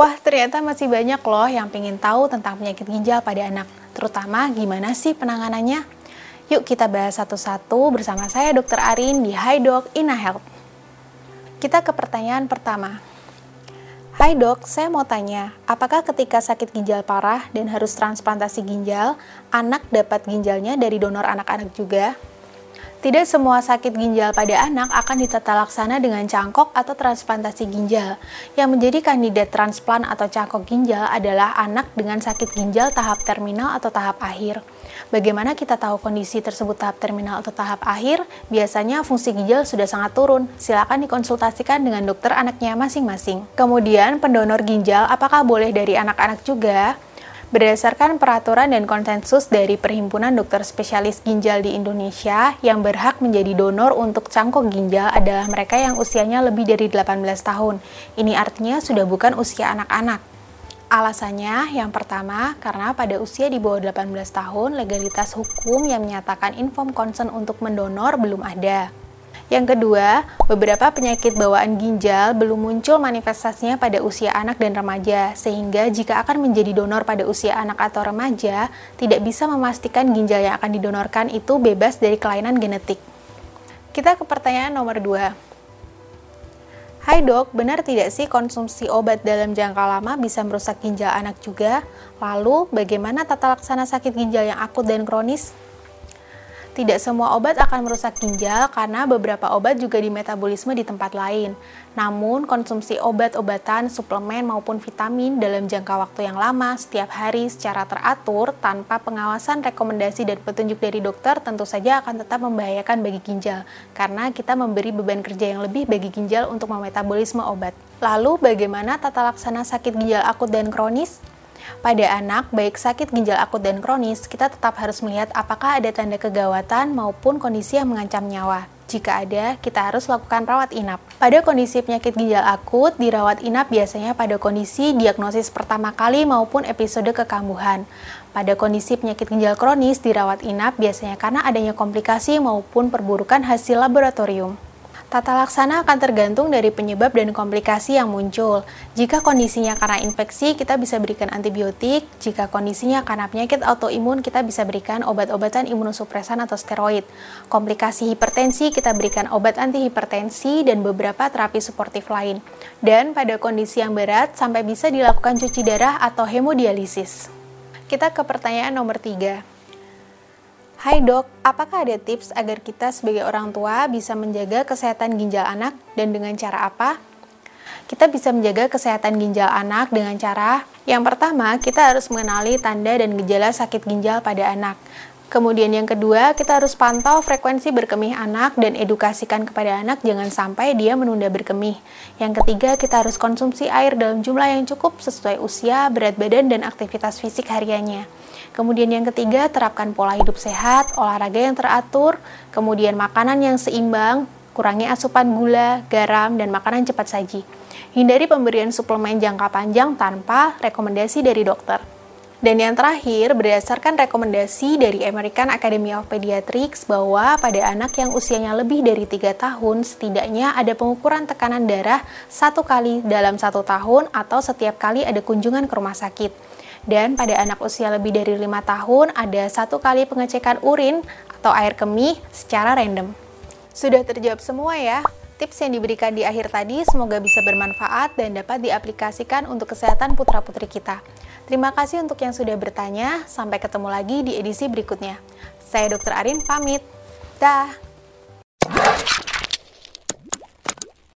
Wah, ternyata masih banyak loh yang pengen tahu tentang penyakit ginjal pada anak, terutama gimana sih penanganannya. Yuk kita bahas satu-satu bersama saya Dr. Arin di Hi Doc Ina Health. Kita ke pertanyaan pertama. Hai dok, saya mau tanya, apakah ketika sakit ginjal parah dan harus transplantasi ginjal, anak dapat ginjalnya dari donor anak-anak juga? Tidak semua sakit ginjal pada anak akan ditata laksana dengan cangkok atau transplantasi ginjal. Yang menjadi kandidat transplant atau cangkok ginjal adalah anak dengan sakit ginjal tahap terminal atau tahap akhir. Bagaimana kita tahu kondisi tersebut tahap terminal atau tahap akhir? Biasanya fungsi ginjal sudah sangat turun. Silakan dikonsultasikan dengan dokter anaknya masing-masing. Kemudian, pendonor ginjal apakah boleh dari anak-anak juga? Berdasarkan peraturan dan konsensus dari Perhimpunan Dokter Spesialis Ginjal di Indonesia, yang berhak menjadi donor untuk cangkok ginjal adalah mereka yang usianya lebih dari 18 tahun. Ini artinya sudah bukan usia anak-anak. Alasannya, yang pertama, karena pada usia di bawah 18 tahun, legalitas hukum yang menyatakan inform consent untuk mendonor belum ada. Yang kedua, beberapa penyakit bawaan ginjal belum muncul manifestasinya pada usia anak dan remaja, sehingga jika akan menjadi donor pada usia anak atau remaja, tidak bisa memastikan ginjal yang akan didonorkan itu bebas dari kelainan genetik. Kita ke pertanyaan nomor 2. Hai dok, benar tidak sih konsumsi obat dalam jangka lama bisa merusak ginjal anak juga? Lalu, bagaimana tata laksana sakit ginjal yang akut dan kronis? Tidak semua obat akan merusak ginjal karena beberapa obat juga dimetabolisme di tempat lain. Namun, konsumsi obat-obatan, suplemen maupun vitamin dalam jangka waktu yang lama setiap hari secara teratur tanpa pengawasan rekomendasi dan petunjuk dari dokter tentu saja akan tetap membahayakan bagi ginjal karena kita memberi beban kerja yang lebih bagi ginjal untuk memetabolisme obat. Lalu, bagaimana tata laksana sakit ginjal akut dan kronis? Pada anak, baik sakit ginjal akut dan kronis, kita tetap harus melihat apakah ada tanda kegawatan maupun kondisi yang mengancam nyawa. Jika ada, kita harus lakukan rawat inap. Pada kondisi penyakit ginjal akut, dirawat inap biasanya pada kondisi diagnosis pertama kali maupun episode kekambuhan. Pada kondisi penyakit ginjal kronis, dirawat inap biasanya karena adanya komplikasi maupun perburukan hasil laboratorium. Tata laksana akan tergantung dari penyebab dan komplikasi yang muncul. Jika kondisinya karena infeksi, kita bisa berikan antibiotik. Jika kondisinya karena penyakit autoimun, kita bisa berikan obat-obatan imunosupresan atau steroid. Komplikasi hipertensi, kita berikan obat antihipertensi dan beberapa terapi suportif lain. Dan pada kondisi yang berat, sampai bisa dilakukan cuci darah atau hemodialisis. Kita ke pertanyaan nomor 3. Hai dok, apakah ada tips agar kita sebagai orang tua bisa menjaga kesehatan ginjal anak dan dengan cara apa? Kita bisa menjaga kesehatan ginjal anak dengan cara yang pertama, kita harus mengenali tanda dan gejala sakit ginjal pada anak. Kemudian yang kedua, kita harus pantau frekuensi berkemih anak dan edukasikan kepada anak jangan sampai dia menunda berkemih. Yang ketiga, kita harus konsumsi air dalam jumlah yang cukup sesuai usia, berat badan, dan aktivitas fisik hariannya. Kemudian yang ketiga, terapkan pola hidup sehat, olahraga yang teratur, kemudian makanan yang seimbang, kurangi asupan gula, garam, dan makanan cepat saji. Hindari pemberian suplemen jangka panjang tanpa rekomendasi dari dokter. Dan yang terakhir, berdasarkan rekomendasi dari American Academy of Pediatrics bahwa pada anak yang usianya lebih dari 3 tahun, setidaknya ada pengukuran tekanan darah satu kali dalam satu tahun atau setiap kali ada kunjungan ke rumah sakit. Dan pada anak usia lebih dari lima tahun ada satu kali pengecekan urin atau air kemih secara random. Sudah terjawab semua ya? Tips yang diberikan di akhir tadi semoga bisa bermanfaat dan dapat diaplikasikan untuk kesehatan putra-putri kita. Terima kasih untuk yang sudah bertanya. Sampai ketemu lagi di edisi berikutnya. Saya Dr. Arin pamit. Dah.